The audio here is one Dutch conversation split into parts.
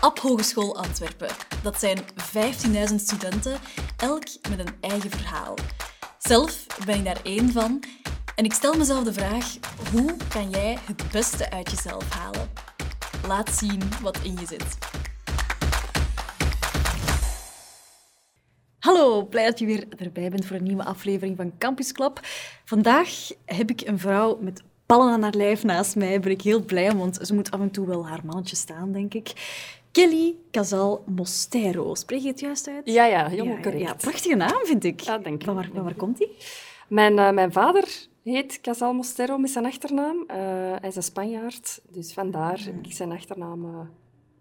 App Hogeschool Antwerpen. Dat zijn 15.000 studenten, elk met een eigen verhaal. Zelf ben ik daar één van en ik stel mezelf de vraag: hoe kan jij het beste uit jezelf halen? Laat zien wat in je zit. Hallo, blij dat je weer erbij bent voor een nieuwe aflevering van Campus Club. Vandaag heb ik een vrouw met ballen aan haar lijf naast mij. Ben ik heel blij om, want ze moet af en toe wel haar mannetje staan, denk ik. Kelly Casal Mostero. Spreek je het juist uit? Ja, ja, helemaal ja, correct. Ja, prachtige naam, vind ik. Ja, denk ik. Van waar, van waar komt die? Mijn, eh, mijn vader heet Casal Mostero met zijn achternaam. Eh, hij is een Spanjaard, dus vandaar heb ik zijn achternaam eh,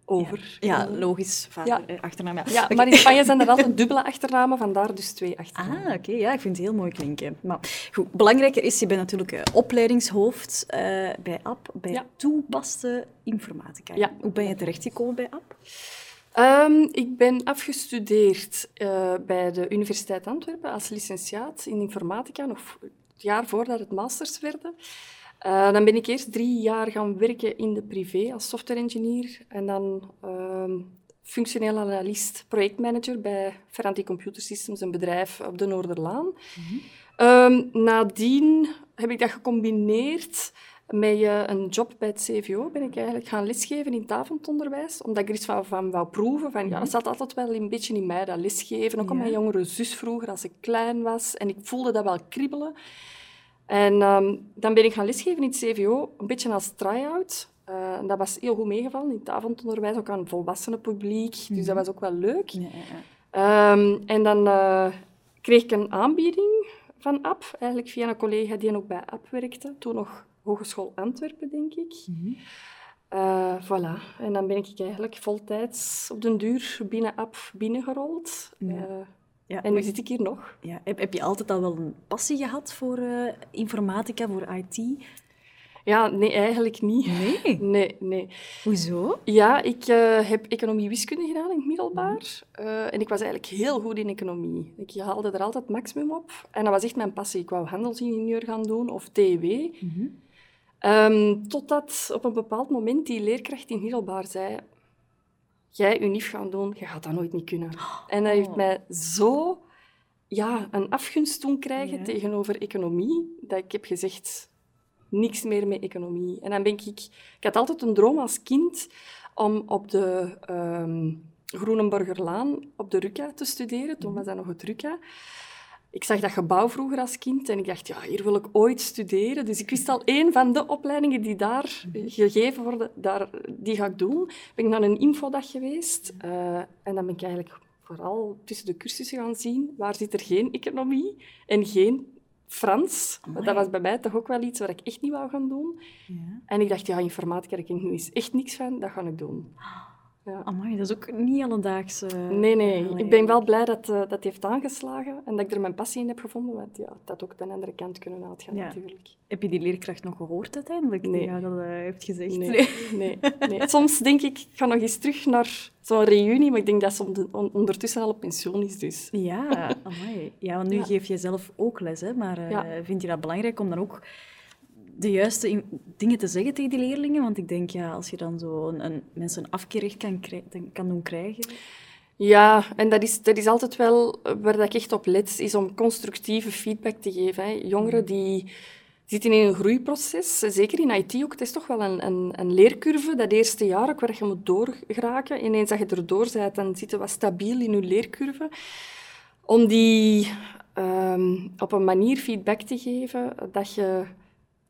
over. Ja, logisch. Vader, Ja. eh, achternaam. Ja, maar in Spanje zijn er altijd dubbele achternamen, vandaar dus twee achternamen. Ah, oké. Ja, ik vind het heel mooi klinken. Maar goed, belangrijker is, je bent natuurlijk eh, opleidingshoofd eh, bij AP, bij Ja. toepaste informatica. Ja. Hoe ben je terechtgekomen bij AP? Ehm, ik ben afgestudeerd bij de Universiteit Antwerpen als licentiaat in informatica, nog het jaar voordat het masters werden. Eh, dan ben ik eerst drie jaar gaan werken in de privé als software engineer en dan ehm, functioneel analist, projectmanager bij Ferranti Computer Systems, een bedrijf op de Noorderlaan. Ehm, nadien heb ik dat gecombineerd met eh, een job bij het CVO. Ben ik eigenlijk gaan lesgeven in het avondonderwijs, omdat ik er iets van, van wou proeven. Van, ja, dat zat altijd wel een beetje in mij, dat lesgeven. Ook Ja. mijn jongere zus vroeger, als ik klein was. En ik voelde dat wel kriebelen. En ehm, dan ben ik gaan lesgeven in het CVO, een beetje als try-out. Eh, dat was heel goed meegevallen in het avondonderwijs, ook aan volwassenen publiek. Dus dat was ook wel leuk. Ja, ja. Ehm, en dan eh, kreeg ik een aanbieding van App, eigenlijk via een collega die ook bij App werkte. Toen nog Hogeschool Antwerpen, denk ik. Mhm. Eh, voilà. En dan ben ik eigenlijk voltijds op den duur binnen App binnengerold. Ja. Ja, en nu zit ik hier nog. ja. Heb, heb je altijd al wel een passie gehad voor eh, informatica, voor IT? Ja, nee, eigenlijk niet. Nee. Nee, nee. Hoezo? Ja, ik eh, heb economie-wiskunde gedaan in het middelbaar. Eh, en ik was eigenlijk heel goed in economie. Ik haalde er altijd het maximum op. En dat was echt mijn passie. Ik wou handelsingenieur gaan doen of TW. Ehm, totdat op een bepaald moment die leerkracht in het middelbaar zei... Jij unief gaan doen, je gaat dat nooit niet kunnen. En dat heeft Oh. mij zo ja, een afgunst doen krijgen Ja. tegenover economie, dat ik heb gezegd, niks meer met economie. En dan ben ik... Ik had altijd een droom als kind om op de ehm Groenenborgerlaan op de RUCA te studeren. Toen was dat nog het RUCA. Ik zag dat gebouw vroeger als kind en ik dacht, ja, hier wil ik ooit studeren. Dus ik wist al, één van de opleidingen die daar gegeven worden, daar, die ga ik doen. Ben ik naar een infodag geweest eh, en dan ben ik eigenlijk vooral tussen de cursussen gaan zien, waar zit er geen economie en geen Frans. Dat was bij mij toch ook wel iets waar ik echt niet wou gaan doen. Ja. En ik dacht, ja, informatica, daar ken ik nu eens echt niks van, dat ga ik doen. Ja. Amai, dat is ook niet alledaags. eh, Nee, nee. allee. Ik ben wel blij dat eh, dat heeft aangeslagen en dat ik er mijn passie in heb gevonden. Want ja, dat ook de andere kant kunnen uitgaan, Ja. natuurlijk. Heb je die leerkracht nog gehoord uiteindelijk? Nee. Die jou dat eh, heeft gezegd? Nee, nee, nee. Soms denk ik, ik ga nog eens terug naar zo'n reunie, maar ik denk dat ze ondertussen al op pensioen is. Dus. Ja, amai. Ja, want nu Ja. geef je zelf ook les, hè? maar eh, vind je dat belangrijk om dan ook de juiste in- dingen te zeggen tegen die leerlingen? Want ik denk, ja, als je dan zo een, een, mensen een afkeer kan, kan doen krijgen... Ja, en dat is, dat is altijd wel waar ik echt op let, is om constructieve feedback te geven. Hè. Jongeren die zitten in een groeiproces, zeker in IT ook. Het is toch wel een, een, een leercurve, dat eerste jaar ook, waar je moet doorgeraken. Ineens dat je erdoor bent, dan zit je wat stabiel in je leercurve. Om die ehm, op een manier feedback te geven dat je,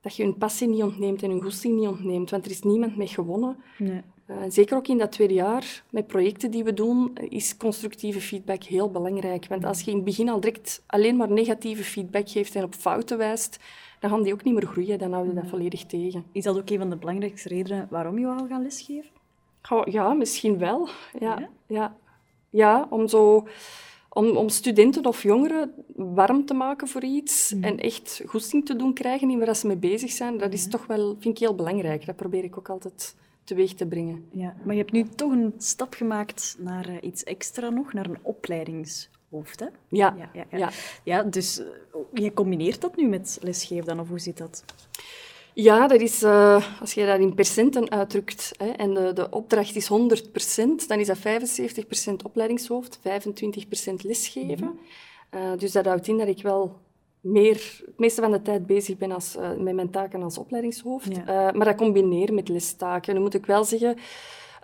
dat je hun passie niet ontneemt en hun goesting niet ontneemt. Want er is niemand mee gewonnen. Nee. Uh, zeker ook in dat tweede jaar, met projecten die we doen, is constructieve feedback heel belangrijk. Want als je in het begin al direct alleen maar negatieve feedback geeft en op fouten wijst, dan gaan die ook niet meer groeien. Dan houden we dat volledig tegen. Is dat ook een van de belangrijkste redenen waarom je wou gaan lesgeven? Goh, ja, misschien wel. Ja, Ja? ja? Ja, om zo... Om, om studenten of jongeren warm te maken voor iets en echt goesting te doen krijgen in waar ze mee bezig zijn, dat is toch wel, vind ik heel belangrijk. Dat probeer ik ook altijd teweeg te brengen. Ja, maar je hebt nu toch een stap gemaakt naar eh, iets extra nog, naar een opleidingshoofd, hè? Ja, Ja, ja, ja. ja. Ja, dus eh, je combineert dat nu met lesgeven dan, of hoe zit dat? Ja, dat is, uh, als je dat in percenten uitdrukt hè, en de, de opdracht is 100%, dan is dat 75% opleidingshoofd, 25% lesgeven. -hmm. uh, dus dat houdt in dat ik wel meer, het meeste van de tijd bezig ben als, uh, met mijn taken als opleidingshoofd. Ja. maar dat combineer met lestaken. Nu moet ik wel zeggen,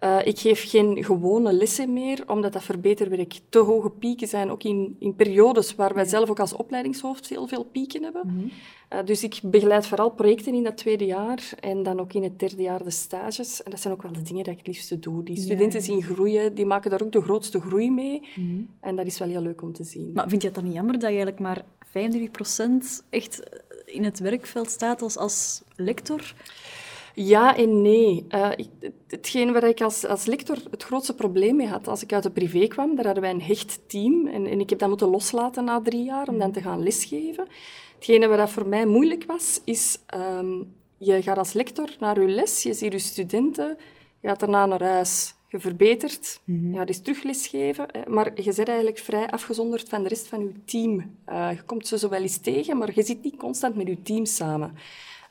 uh, ik geef geen gewone lessen meer, omdat dat verbeterwerk te hoge pieken zijn, ook in, in periodes waar wij zelf ook als opleidingshoofd heel veel pieken hebben. Mm -hmm. uh, dus ik begeleid vooral projecten in dat tweede jaar en dan ook in het derde jaar de stages. En dat zijn ook wel de dingen die ik het liefste doe. Die studenten ja. zien groeien, die maken daar ook de grootste groei mee. Mm -hmm. En dat is wel heel leuk om te zien. Maar vind je het dan niet jammer dat je eigenlijk maar 25% echt in het werkveld staat als, als lector? Ja en nee. Uh, hetgeen waar ik als, als lector het grootste probleem mee had, als ik uit de privé kwam, daar hadden wij een hecht team. En, en ik heb dat moeten loslaten na drie jaar om dan te gaan lesgeven. Hetgene wat voor mij moeilijk was, is... Um, je gaat als lector naar je les, je ziet je studenten, je gaat daarna naar huis, je verbetert, mm -hmm. je gaat eens terug lesgeven, maar je zit eigenlijk vrij afgezonderd van de rest van je team. Uh, je komt ze zo wel eens tegen, maar je zit niet constant met je team samen.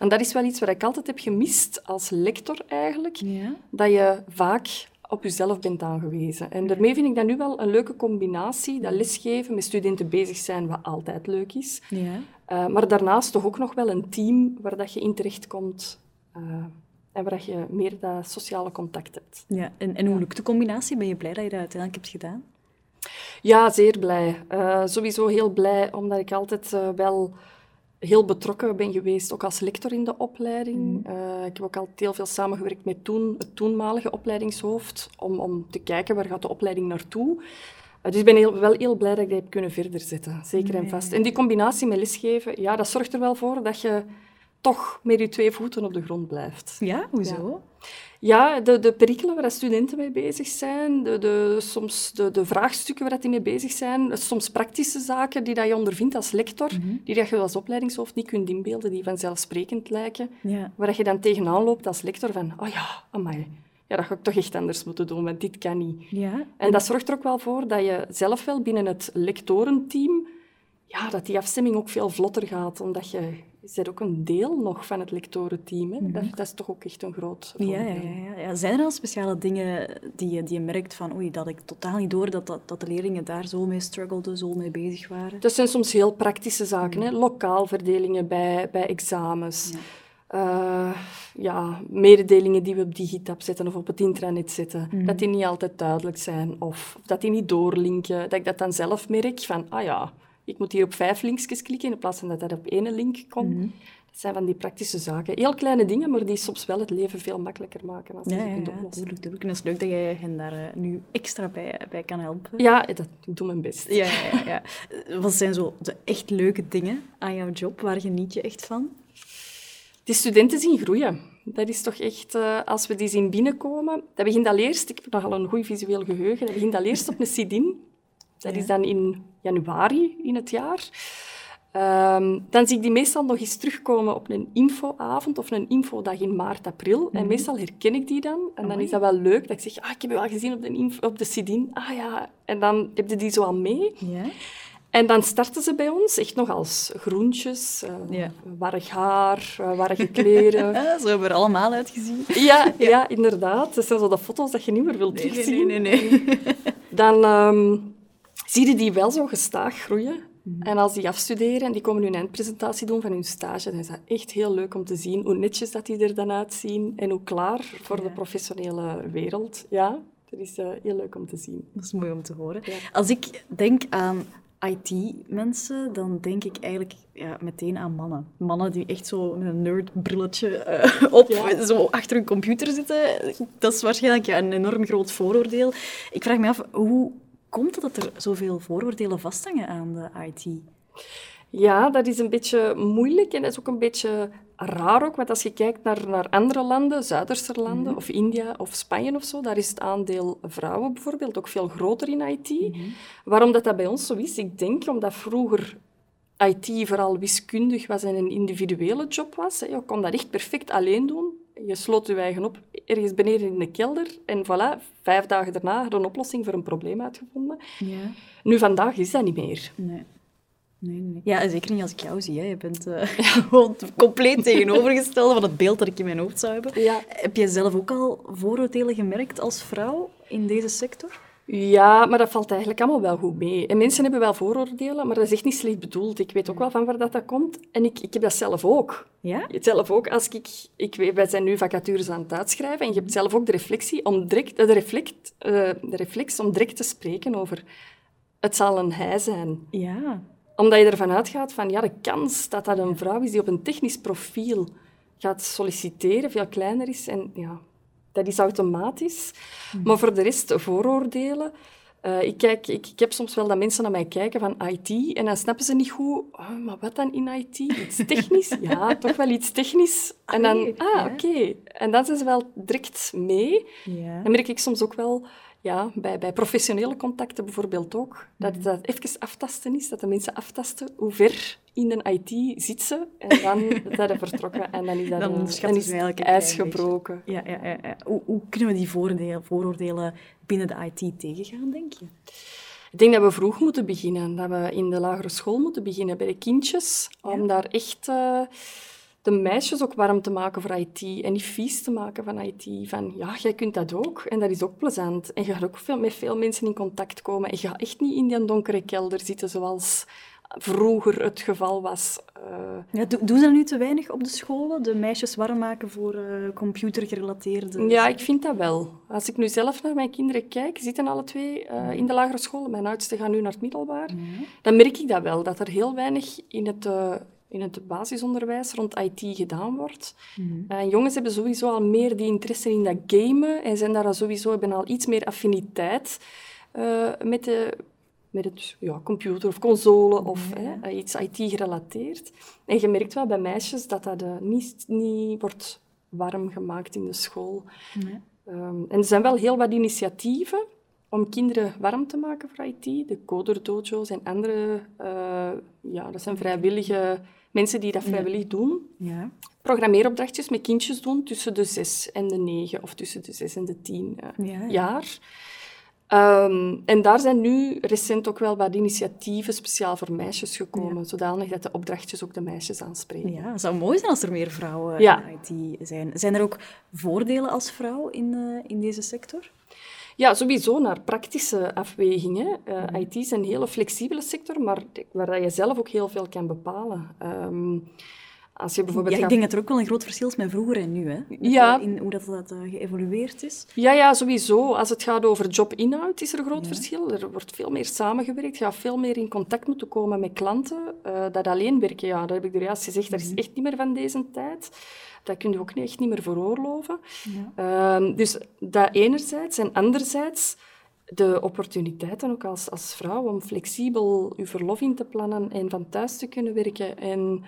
En dat is wel iets wat ik altijd heb gemist als lector eigenlijk, ja. dat je vaak op jezelf bent aangewezen. En daarmee vind ik dat nu wel een leuke combinatie, dat lesgeven, met studenten bezig zijn, wat altijd leuk is. Ja. Uh, maar daarnaast toch ook nog wel een team waar dat je in terechtkomt uh, en waar je meer dat sociale contact hebt. Ja, en, en hoe lukt de combinatie? Ben je blij dat je dat uiteindelijk hebt gedaan? Ja, zeer blij. Uh, sowieso heel blij, omdat ik altijd wel heel betrokken ben geweest, ook als lector in de opleiding. Mm. Uh, ik heb ook altijd heel veel samengewerkt met toen, het toenmalige opleidingshoofd, om, om te kijken waar gaat de opleiding naartoe. Uh, dus ik ben heel, wel heel blij dat ik dat heb kunnen verder zetten, zeker nee. en vast. En die combinatie met lesgeven, ja, dat zorgt er wel voor dat je toch met je twee voeten op de grond blijft. Ja, hoezo? Ja. Ja, de, de perikelen waar studenten mee bezig zijn, de, de, soms de, de vraagstukken waar die mee bezig zijn, soms praktische zaken die dat je ondervindt als lector, mm -hmm. die dat je als opleidingshoofd niet kunt inbeelden, die vanzelfsprekend lijken, ja. waar je dan tegenaan loopt als lector van, oh ja, amai, ja, dat ga ik toch echt anders moeten doen, want dit kan niet. Ja. En dat zorgt er ook wel voor dat je zelf wel binnen het lectorenteam, ja, dat die afstemming ook veel vlotter gaat, omdat je is er ook een deel nog van het lectorenteam. Hè? Mm -hmm. dat, dat, is toch ook echt een groot ja, ja, ja, ja, Zijn er al speciale dingen die je, die je merkt van oei, dat ik totaal niet door dat, dat, dat de leerlingen daar zo mee struggelden, zo mee bezig waren? Dat zijn soms heel praktische zaken. Mm -hmm. hè? Lokaalverdelingen bij, bij examens. Ja. Uh, ja, mededelingen die we op Digitab zetten of op het intranet zetten, mm -hmm. dat die niet altijd duidelijk zijn of dat die niet doorlinken. Dat ik dat dan zelf merk van, ah ja, ik moet hier op vijf linkjes klikken in plaats van dat dat op één link komt. Mm -hmm. Dat zijn van die praktische zaken. Heel kleine dingen, maar die soms wel het leven veel makkelijker maken als je ja, ze kunt ja, oplossen. Ja, tuurlijk. En het is leuk dat jij hen daar uh, nu extra bij, bij kan helpen. Ja, dat ik doe mijn best. Ja, ja, ja. Wat zijn zo de echt leuke dingen aan jouw job? Waar geniet je echt van? Die studenten zien groeien. Dat is toch echt, uh, als we die zien binnenkomen, dat begint al eerst, ik heb nogal een goed visueel geheugen, dat begint al eerst op een sidin. Dat ja. is dan in januari in het jaar. Um, dan zie ik die meestal nog eens terugkomen op een infoavond of een infodag in maart, april. Mm -hmm. En mhm. meestal herken ik die dan. En dan oh, is dat wel leuk dat ik zeg, ah, ik heb je al gezien op de, info, op de CDIN. Ah ja, en dan heb je die zo al mee. En dan starten ze bij ons echt nog als groentjes, uh, warrig haar, uh, warrige kleren. zo hebben we er allemaal uitgezien. Ja, ja. ja, inderdaad. Dat zijn zo de foto's dat je niet meer wilt nee, terugzien. Nee, nee, nee. nee. dan um, zie je die wel zo gestaag groeien. -hmm. En als die afstuderen en die komen hun eindpresentatie doen van hun stage, dan is dat echt heel leuk om te zien hoe netjes dat die er dan uitzien en hoe klaar voor ja. de professionele wereld. Ja, dat is uh, heel leuk om te zien. Dat is mooi om te horen. Ja. Als ik denk aan IT-mensen, dan denk ik eigenlijk ja, meteen aan mannen. Mannen die echt zo met een nerdbrilletje uh, op, ja. zo achter een computer zitten. Dat is waarschijnlijk ja, een enorm groot vooroordeel. Ik vraag me af, hoe komt het dat er zoveel vooroordelen vasthangen aan de IT? Ja, dat is een beetje moeilijk en dat is ook een beetje raar ook, want als je kijkt naar, naar andere landen, Zuiderse landen, mm. of India of Spanje of zo, daar is het aandeel vrouwen bijvoorbeeld ook veel groter in IT. Mm. Waarom dat, dat bij ons zo is? Ik denk omdat vroeger IT vooral wiskundig was en een individuele job was. Je kon dat echt perfect alleen doen. Je sloot je eigen op ergens beneden in de kelder en voilà, vijf dagen daarna had een oplossing voor een probleem uitgevonden. Ja. Nu, vandaag is dat niet meer. Nee. Nee, nee. Ja, zeker niet als ik jou zie. Hè. Je bent uh, gewoon compleet tegenovergestelde van het beeld dat ik in mijn hoofd zou hebben. Ja. Heb jij zelf ook al vooroordelen gemerkt als vrouw in deze sector? Ja, maar dat valt eigenlijk allemaal wel goed mee. En mensen hebben wel vooroordelen, maar dat is echt niet slecht bedoeld. Ik weet ook wel van waar dat, dat komt. En ik, ik heb dat zelf ook. Ja? Zelf ook, als ik... ik weet, wij zijn nu vacatures aan het uitschrijven en je hebt zelf ook de reflectie om direct, de, reflect, uh, de reflex om direct te spreken over het zal een hij zijn. Ja. Omdat je ervan uitgaat van, ja, de kans dat dat een vrouw is die op een technisch profiel gaat solliciteren veel kleiner is. En ja, dat is automatisch. Mhm. Maar voor de rest, vooroordelen. Uh, ik, kijk, ik, ik, heb soms wel dat mensen naar mij kijken van IT en dan snappen ze niet goed. Oh, maar wat dan in IT? Iets technisch? ja, toch wel iets technisch. En dan, ah, oké. En dan zijn ze wel direct mee. Ja. Dan merk ik soms ook wel ja, bij, bij professionele contacten bijvoorbeeld ook, dat Mhm. dat even aftasten is, dat de mensen aftasten hoe ver in een IT zit ze, en dan zijn ze vertrokken en dan is, dat, Dan dan is het ijs gebroken. Ja, ja, ja, ja. Hoe, hoe kunnen we die vooroordelen, vooroordelen binnen de IT tegengaan, denk je? Ik denk dat we vroeg moeten beginnen, dat we in de lagere school moeten beginnen bij de kindjes, om daar echt eh, de meisjes ook warm te maken voor IT en niet vies te maken van IT. Van, ja, jij kunt dat ook en dat is ook plezant. En je gaat ook veel, met veel mensen in contact komen en je gaat echt niet in die donkere kelder zitten zoals vroeger het geval was. Eh, Ja, do- doen ze dat nu te weinig op de scholen? De meisjes warm maken voor eh, computergerelateerde... Ja, ik vind dat wel. Als ik nu zelf naar mijn kinderen kijk, zitten alle twee eh, in de lagere school. Mijn oudste gaat nu naar het middelbaar. Dan merk ik dat wel, dat er heel weinig in het, in het basisonderwijs rond IT gedaan wordt. En jongens hebben sowieso al meer die interesse in dat gamen en zijn daar al sowieso, hebben al iets meer affiniteit eh, met, de, met het ja, computer of console of hè, iets IT-gerelateerd. En je merkt wel bij meisjes dat dat eh, niet, niet wordt warm gemaakt in de school. Ehm, en er zijn wel heel wat initiatieven om kinderen warm te maken voor IT. De coderdojo's en andere, eh, ja, dat zijn vrijwillige mensen die dat vrijwillig doen. Ja. Programmeeropdrachtjes met kindjes doen tussen de zes en de negen, of tussen de zes en de tien eh, Ja, ja. jaar. Ehm, en daar zijn nu recent ook wel wat initiatieven speciaal voor meisjes gekomen, zodanig dat de opdrachtjes ook de meisjes aanspreken. Ja, het zou mooi zijn als er meer vrouwen Ja. in IT zijn. Zijn er ook voordelen als vrouw in, eh, in deze sector? Ja, sowieso naar praktische afwegingen. Eh, IT is een hele flexibele sector, maar waar dat je zelf ook heel veel kan bepalen. Ehm, als je bijvoorbeeld Ja, ik gaat- denk dat er ook wel een groot verschil is met vroeger en nu. Hè? Met, Ja. In hoe dat, dat eh, geëvolueerd is. Ja, ja, sowieso. Als het gaat over jobinhoud is er een groot verschil. Er wordt veel meer samengewerkt. Je gaat veel meer in contact moeten komen met klanten. Eh, dat alleen werken, ja, dat heb ik er juist gezegd, dat is echt niet meer van deze tijd. Dat kun je ook niet- echt niet meer veroorloven. Ehm, dus dat enerzijds. En anderzijds de opportuniteiten ook als, als vrouw om flexibel je verlof in te plannen en van thuis te kunnen werken. En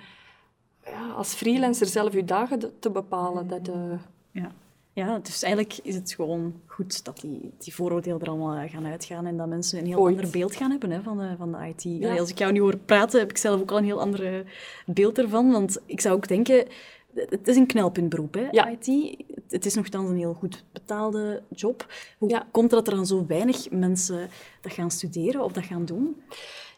ja, als freelancer zelf je dagen te- bepalen. Dat, eh, Ja. ja, dus eigenlijk is het gewoon goed dat die, die vooroordelen er allemaal eh, gaan uitgaan en dat mensen een heel Ooit. ander beeld gaan hebben hè, van, de, van de IT. Ja. Allee, als ik jou nu hoor praten, heb ik zelf ook al een heel ander beeld ervan. Want ik zou ook denken, het is een knelpuntberoep, hè, Ja. IT. Het is nogthans een heel goed betaalde job. Hoe Ja. komt het dat er dan zo weinig mensen dat gaan studeren of dat gaan doen?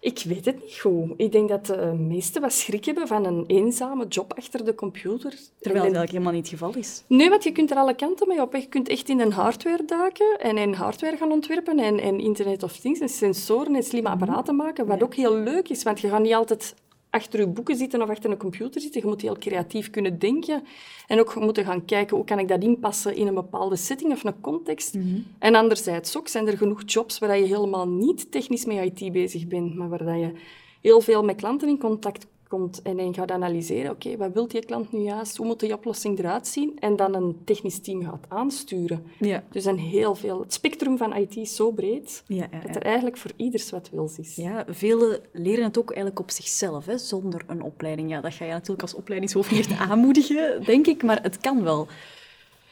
Ik weet het niet goed. Ik denk dat de meesten wat schrik hebben van een eenzame job achter de computer. Terwijl eigenlijk helemaal niet het geval is. Nee, want je kunt er alle kanten mee op. Je kunt echt in een hardware duiken en in hardware gaan ontwerpen en, en Internet of Things en sensoren en slimme apparaten maken, wat ook heel leuk is, want je gaat niet altijd achter je boeken zitten of achter een computer zitten. Je moet heel creatief kunnen denken en ook moeten gaan kijken hoe kan ik dat inpassen in een bepaalde setting of een context. En anderzijds ook zijn er genoeg jobs waar je helemaal niet technisch met IT bezig bent, maar waar je heel veel met klanten in contact komt en gaat analyseren, oké, wat wil die klant nu juist, hoe moet die oplossing eruit zien, en dan een technisch team gaat aansturen. Ja. Dus zijn heel veel... Het spectrum van IT is zo breed, Ja, ja, dat er eigenlijk voor ieders wat wils is. Ja, velen leren het ook eigenlijk op zichzelf, hè, zonder een opleiding. Ja, dat ga je natuurlijk als opleidingshoofd niet aanmoedigen, denk ik, maar het kan wel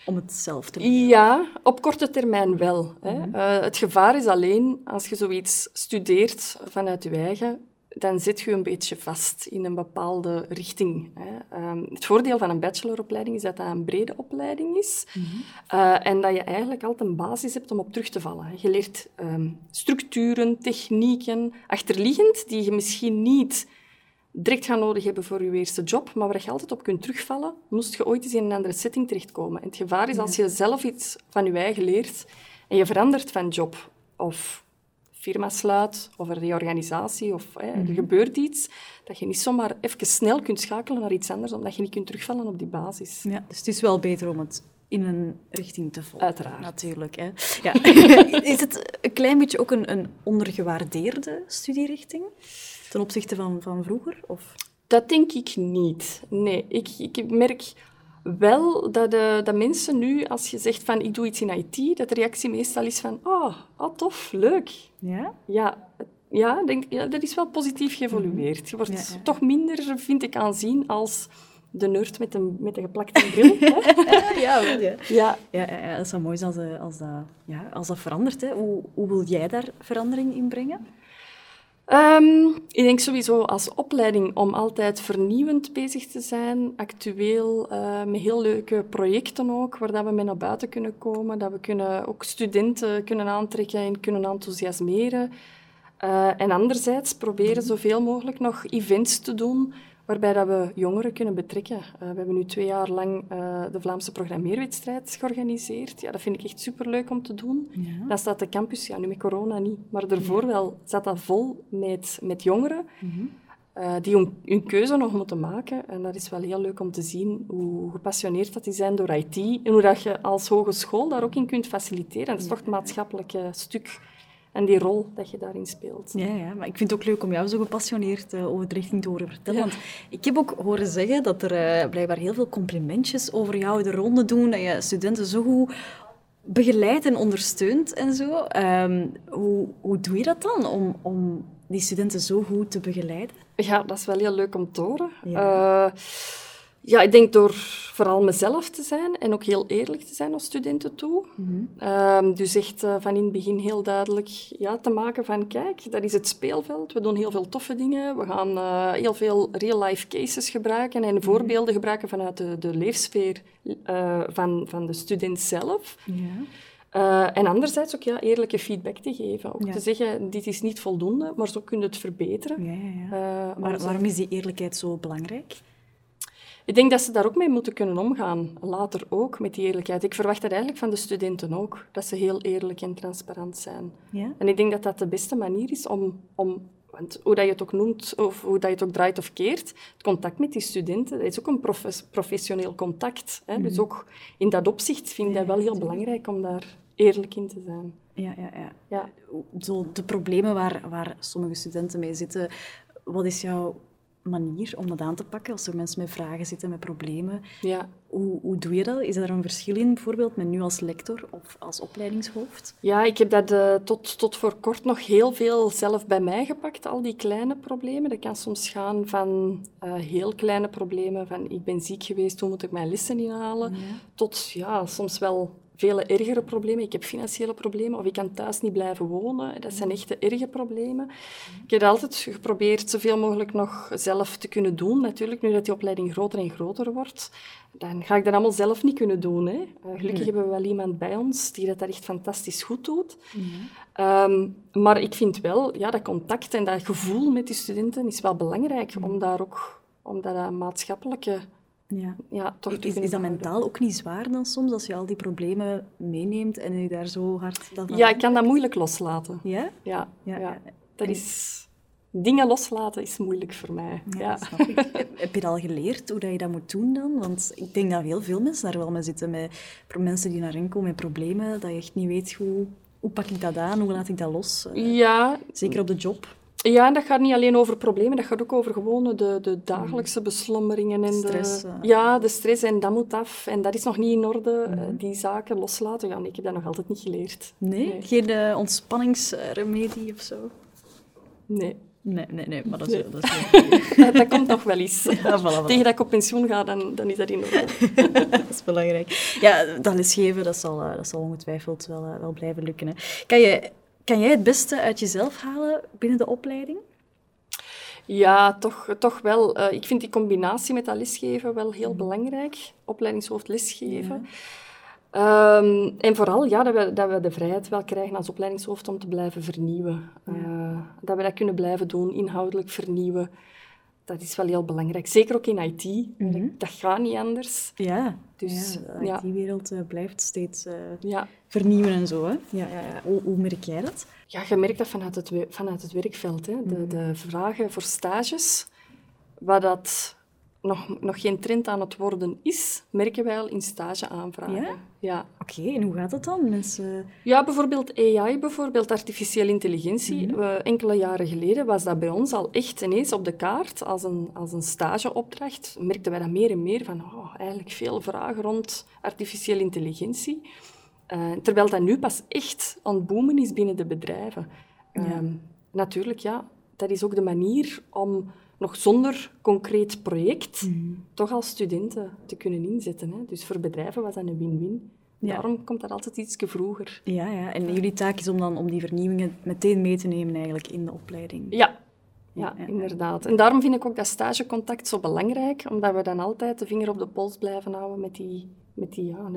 om het zelf te doen. Ja, op korte termijn wel. Hè. Eh, het gevaar is alleen, als je zoiets studeert vanuit je eigen, dan zit je een beetje vast in een bepaalde richting. Hè. Ehm, het voordeel van een bacheloropleiding is dat dat een brede opleiding is uh, en dat je eigenlijk altijd een basis hebt om op terug te vallen. Je leert ehm, structuren, technieken, achterliggend, die je misschien niet direct gaan nodig hebben voor je eerste job, maar waar je altijd op kunt terugvallen, moest je ooit eens in een andere setting terechtkomen. En het gevaar is als je zelf iets van je eigen leert en je verandert van job of firma sluit of een reorganisatie of hè, er mhm. gebeurt iets, dat je niet zomaar even snel kunt schakelen naar iets anders, omdat je niet kunt terugvallen op die basis. Ja, dus het is wel beter om het in een richting te volgen. Uiteraard. Natuurlijk. Hè. Ja. is het een klein beetje ook een, een ondergewaardeerde studierichting ten opzichte van, van vroeger? Of? Dat denk ik niet. Nee, ik, ik merk wel dat, de, dat mensen nu, als je zegt van ik doe iets in IT, dat de reactie meestal is van oh, oh tof, leuk. Ja? Ja, ja, denk, ja, dat is wel positief geëvolueerd. Je wordt toch minder, vind ik, aanzien als de nerd met een, met een geplakte bril. ja, ja. Ja. Ja, ja, dat zou mooi zijn als, eh, als, dat, ja, als dat verandert. Hè. Hoe, hoe wil jij daar verandering in brengen? Um, ik denk sowieso als opleiding om altijd vernieuwend bezig te zijn, actueel, uh, met heel leuke projecten ook, waar dat we mee naar buiten kunnen komen, dat we kunnen ook studenten kunnen aantrekken en kunnen enthousiasmeren. Uh, en anderzijds proberen zoveel mogelijk nog events te doen waarbij dat we jongeren kunnen betrekken. Uh, we hebben nu twee jaar lang uh, de Vlaamse programmeerwedstrijd georganiseerd. Ja, dat vind ik echt superleuk om te doen. Ja. Dan staat de campus, ja, nu met corona niet, maar daarvoor wel, zat dat vol met, met jongeren. Mm uh, die hun, hun, keuze nog moeten maken. En dat is wel heel leuk om te zien hoe gepassioneerd dat die zijn door IT en hoe dat je als hogeschool daar ook in kunt faciliteren. Dat is toch het maatschappelijke stuk en die rol dat je daarin speelt. Ja, ja, maar ik vind het ook leuk om jou zo gepassioneerd uh, over de richting te horen vertellen. Want ik heb ook horen zeggen dat er uh, blijkbaar heel veel complimentjes over jou de ronde doen, dat je studenten zo goed begeleidt en ondersteunt en zo. Um, hoe, hoe doe je dat dan om, om die studenten zo goed te begeleiden? Ja, dat is wel heel leuk om te horen. Ja. Uh, ja, ik denk door vooral mezelf te zijn en ook heel eerlijk te zijn naar studenten toe. Mm -hmm. dus echt uh, van in het begin heel duidelijk ja, te maken van, kijk, dat is het speelveld. We doen heel veel toffe dingen. We gaan uh, heel veel real-life cases gebruiken en mhm. voorbeelden gebruiken vanuit de, de leefsfeer uh, van, van de student zelf. En anderzijds ook ja, eerlijke feedback te geven. Ook te zeggen, dit is niet voldoende, maar zo kun je het verbeteren. Ja, ja, maar waarom is die eerlijkheid zo belangrijk? Ik denk dat ze daar ook mee moeten kunnen omgaan, later ook, met die eerlijkheid. Ik verwacht dat eigenlijk van de studenten ook, dat ze heel eerlijk en transparant zijn. Ja? En ik denk dat dat de beste manier is om, om want hoe dat je het ook noemt, of hoe dat je het ook draait of keert, het contact met die studenten, dat is ook een professioneel contact. Hè? Dus mhm. ook in dat opzicht vind ik dat wel heel belangrijk om daar eerlijk in te zijn. Ja, ja, ja. ja. Zo de problemen waar, waar sommige studenten mee zitten, wat is jouw manier om dat aan te pakken als er mensen met vragen zitten, met problemen. Ja. Hoe, hoe doe je dat? Is er een verschil in, bijvoorbeeld, met nu als lector of als opleidingshoofd? Ja, ik heb dat uh, tot, tot voor kort nog heel veel zelf bij mij gepakt, al die kleine problemen. Dat kan soms gaan van uh, heel kleine problemen, van ik ben ziek geweest, hoe moet ik mijn lessen inhalen, ja. tot ja, soms wel vele ergere problemen. Ik heb financiële problemen of ik kan thuis niet blijven wonen. Dat zijn echte erge problemen. Ik heb altijd geprobeerd zoveel mogelijk nog zelf te kunnen doen. Natuurlijk, nu dat die opleiding groter en groter wordt, dan ga ik dat allemaal zelf niet kunnen doen. Hè. Uh, gelukkig hebben we wel iemand bij ons die dat, echt fantastisch goed doet. Um, maar ik vind wel, ja, dat contact en dat gevoel met die studenten is wel belangrijk om daar ook om dat maatschappelijke ja. Ja, toch is, is dat mentaal ook niet zwaar dan soms, als je al die problemen meeneemt en je daar zo hard... ja, ik kan dat moeilijk loslaten. Ja? Ja. ja, ja. Dat is... Dingen loslaten is moeilijk voor mij. Ja, Snap ik. Heb je al geleerd hoe dat je dat moet doen dan? Want ik denk dat heel veel mensen daar wel mee zitten, met mensen die naar hen komen met problemen, dat je echt niet weet hoe, hoe pak ik dat aan, hoe laat ik dat los. Ja. Zeker op de job. Ja, en dat gaat niet alleen over problemen, dat gaat ook over gewoon de, de dagelijkse beslommeringen. En stress. De, ja, de stress en dat moet af. En dat is nog niet in orde. Mm. Die zaken loslaten, ja, ik heb dat nog altijd niet geleerd. Nee? Geen uh, ontspanningsremedie of zo? Nee. Nee, nee, nee, maar dat, is, Dat, is dat, komt nog wel eens. Ja, voilà, Tegen dat ik op pensioen ga, dan, dan is dat in orde. dat is belangrijk. Ja, dat lesgeven, dat zal, dat zal ongetwijfeld wel, wel blijven lukken. Hè. Kan je kan jij het beste uit jezelf halen binnen de opleiding? Ja, toch, toch wel. Uh, ik vind die combinatie met dat lesgeven wel heel belangrijk. Opleidingshoofd lesgeven. Um, en vooral ja, dat, we, dat we de vrijheid wel krijgen als opleidingshoofd om te blijven vernieuwen. Uh, dat we dat kunnen blijven doen, inhoudelijk vernieuwen dat is wel heel belangrijk. Zeker ook in IT. Mhm. Dat gaat niet anders. Ja, dus, de IT-wereld uh, blijft steeds uh, ja. vernieuwen en zo. Hè? Ja, ja, hoe, hoe, merk jij dat? Ja, je merkt dat vanuit het, vanuit het werkveld. Hè. De, mhm. de vragen voor stages, wat dat nog, nog geen trend aan het worden is, merken wij al in stageaanvragen. Ja? ja. Oké, en hoe gaat dat dan? Mensen... Ja, bijvoorbeeld AI, bijvoorbeeld artificiële intelligentie. Mm enkele jaren geleden was dat bij ons al echt ineens op de kaart als een, als een stageopdracht. Merkten wij dat meer en meer van, oh, eigenlijk veel vragen rond artificiële intelligentie. Uh, terwijl dat nu pas echt aan het boomen is binnen de bedrijven. Ehm, natuurlijk, ja, dat is ook de manier om nog zonder concreet project, mhm. toch als studenten te kunnen inzetten. Hè. Dus voor bedrijven was dat een win-win. Daarom komt dat altijd iets vroeger. Ja, ja, en jullie taak is om dan om die vernieuwingen meteen mee te nemen eigenlijk in de opleiding. Ja, ja, inderdaad. En daarom vind ik ook dat stagecontact zo belangrijk, omdat we dan altijd de vinger op de pols blijven houden met die, met die ja,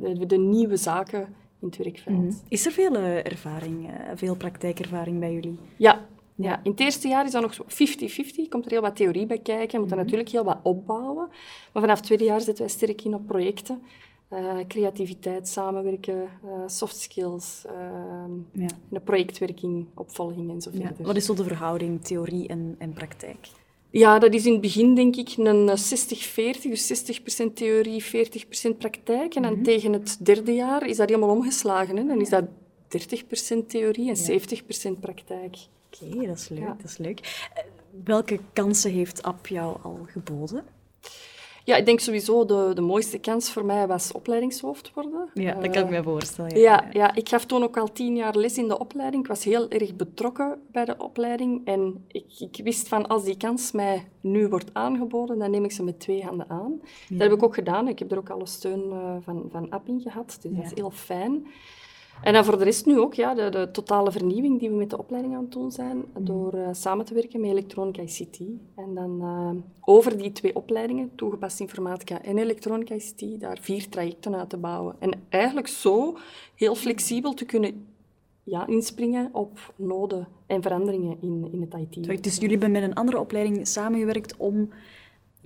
de, de, nieuwe zaken in het werkveld. Mhm. Is er veel uh, ervaring, uh, veel praktijkervaring bij jullie? Ja, ja, in het eerste jaar is dat nog zo 50-50. Komt er heel wat theorie bij kijken. Je moet er mhm. natuurlijk heel wat opbouwen. Maar vanaf het tweede jaar zetten wij sterk in op projecten. Uh, creativiteit, samenwerken, uh, soft skills, uh, ja. de projectwerking, opvolging enzovoort. Ja. Wat is zo de verhouding theorie en, en praktijk? Ja, dat is in het begin denk ik een 60-40, dus 60% theorie, 40% praktijk. En dan mhm. tegen het derde jaar is dat helemaal omgeslagen. Hè? Dan is dat 30% theorie en 70% praktijk. Oké, dat is leuk. Dat is leuk. Eh, welke kansen heeft App jou al geboden? Ja, ik denk sowieso de, de mooiste kans voor mij was opleidingshoofd worden. Ja, dat kan ik me voorstellen. Ja. ja. ik gaf toen ook al tien jaar les in de opleiding. Ik was heel erg betrokken bij de opleiding. En ik, ik wist van, als die kans mij nu wordt aangeboden, dan neem ik ze met twee handen aan. Dat heb ik ook gedaan. Ik heb er ook alle steun uh, van, van App in gehad. Dus dat is heel fijn. En dan voor de rest nu ook ja, de, de, totale vernieuwing die we met de opleiding aan het doen zijn, door uh, samen te werken met Elektronica ICT. En dan uh, over die twee opleidingen, toegepaste informatica en Elektronica ICT, daar vier trajecten uit te bouwen. En eigenlijk zo heel flexibel te kunnen ja, inspringen op noden en veranderingen in, in het IT. Dus jullie hebben met een andere opleiding samengewerkt om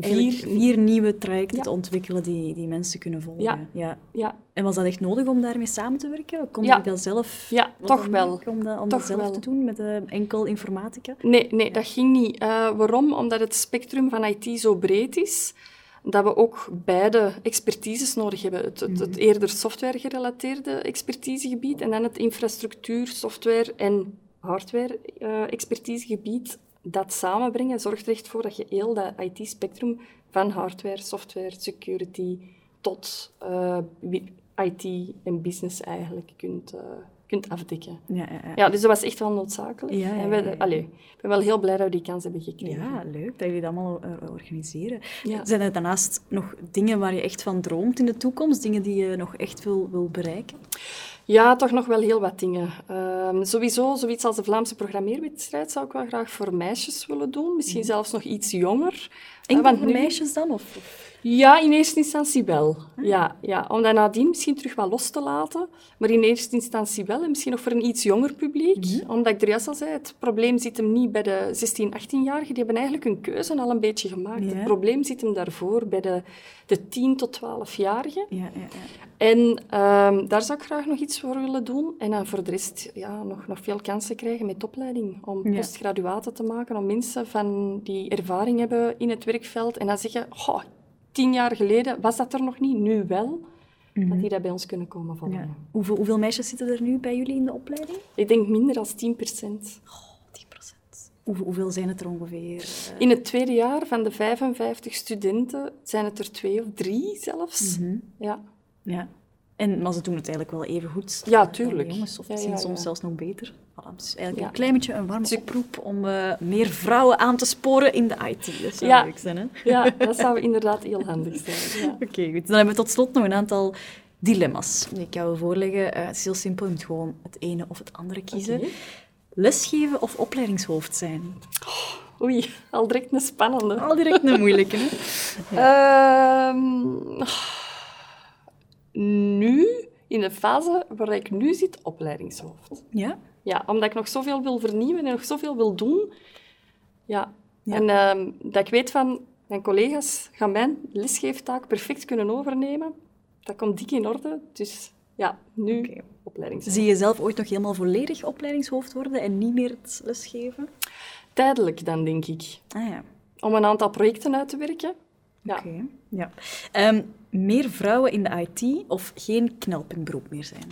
vier, vier nieuwe trajecten te ontwikkelen die, die mensen kunnen volgen. Ja. ja. ja. En was dat echt nodig om daarmee samen te werken? Kon je dat zelf... Ja, toch wel. Om dat, om toch dat zelf wel. te doen met uh, enkel informatica? Nee, nee dat ging niet. Uh, waarom? Omdat het spectrum van IT zo breed is dat we ook beide expertises nodig hebben. Het, het, het mhm. eerder software-gerelateerde expertisegebied en dan het infrastructuur, software en hardware-expertisegebied eh, dat samenbrengen zorgt er echt voor dat je heel dat IT-spectrum van hardware, software, security tot uh, eh, IT en business eigenlijk kunt, uh, kunt afdekken. Ja, ja, ja. ja, dus dat was echt wel noodzakelijk. Ja, en we, allee, ik ben wel heel blij dat we die kans hebben gekregen. Ja, leuk dat jullie dat allemaal uh, organiseren. Zijn er daarnaast nog dingen waar je echt van droomt in de toekomst? Dingen die je nog echt wil, wil bereiken? Ja, toch nog wel heel wat dingen. Um, sowieso, zoiets als de Vlaamse programmeerwedstrijd zou ik wel graag voor meisjes willen doen. Misschien mhm. zelfs nog iets jonger. En voor meisjes dan? Of? Ja, in eerste instantie wel. Ah. Ja, ja, om dat nadien misschien terug wat los te laten. Maar in eerste instantie wel. En misschien nog voor een iets jonger publiek. Omdat ik er juist al zei, het probleem zit hem niet bij de 16, 18-jarigen. Die hebben eigenlijk hun keuze al een beetje gemaakt. Het probleem zit hem daarvoor bij de, de 10 tot 12-jarigen. Ja, ja, en um, daar zou ik graag nog iets voor willen doen. En dan voor de rest ja, nog, nog veel kansen krijgen met opleiding. Om postgraduaten te maken. Om mensen van die ervaring hebben in het werkveld. En dan zeggen, tien jaar geleden was dat er nog niet, nu wel. Dat mhm. die dat bij ons kunnen komen volgen. Hoeveel, hoeveel, meisjes zitten er nu bij jullie in de opleiding? Ik denk minder dan 10 procent. Oh, 10 procent. Hoeveel zijn het er ongeveer? In het tweede jaar van de 55 studenten zijn het er twee of drie zelfs. Mhm. Ja. ja. En, maar ze doen het eigenlijk wel even goed. Ja, tuurlijk. jongens, of ja, soms zelfs nog beter. Voilà, dus eigenlijk een klein beetje een warme oproep om uh, meer vrouwen aan te sporen in de IT. Dat zou leuk zijn, hè? Ja, dat zou inderdaad heel handig zijn. Oké, goed. Dan hebben we tot slot nog een aantal dilemma's die ik jou voorleggen. Uh, het is heel simpel, je moet gewoon het ene of het andere kiezen. Lesgeven of opleidingshoofd zijn? Oh, Oei, al direct een spannende. Al direct een moeilijke. Hè? Ehm, nu, in de fase waar ik nu zit, opleidingshoofd. Ja? Ja, omdat ik nog zoveel wil vernieuwen en nog zoveel wil doen. Ja. Ja. En ehm, dat ik weet van, mijn collega's gaan mijn lesgeeftaak perfect kunnen overnemen. Dat komt dik in orde. Dus ja, nu Oké. opleidingshoofd. Zie je zelf ooit nog helemaal volledig opleidingshoofd worden en niet meer het lesgeven? Tijdelijk dan, denk ik. Ah ja. Om een aantal projecten uit te werken. Ja. Oké. Ja. Ehm, meer vrouwen in de IT of geen knelpuntberoep meer zijn?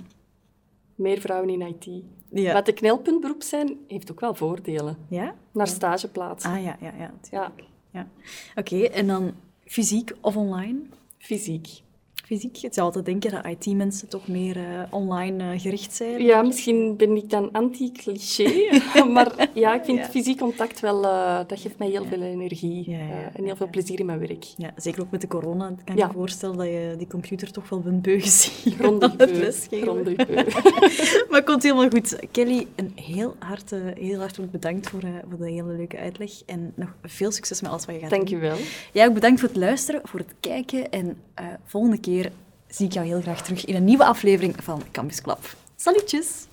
Meer vrouwen in IT. Ja. Wat de knelpuntberoep zijn, heeft ook wel voordelen. Ja? Naar stageplaatsen. Ah ja, ja, ja. Ja, ja. Oké, en dan fysiek of online? fysiek. Fysiek? Je zou altijd denken dat IT-mensen toch meer eh, online eh, gericht zijn. Ja, misschien ben ik dan anti-cliché, maar ja, ik vind Ja. fysiek contact wel, eh, dat geeft mij heel veel energie Ja, ja, ja, en heel veel plezier in mijn werk. Ja, zeker ook met de corona kan ik Ja. me voorstellen dat je die computer toch wel bent beu gezien Grondig aan het beu. Maar het komt helemaal goed. Kelly, een heel, hart, heel hartelijk bedankt voor, voor de hele leuke uitleg. En nog veel succes met alles wat je gaat Dank doen. je wel. Jij ook bedankt voor het luisteren, voor het kijken. En volgende zie ik jou heel graag terug in een nieuwe aflevering van Campus Club. Salutjes!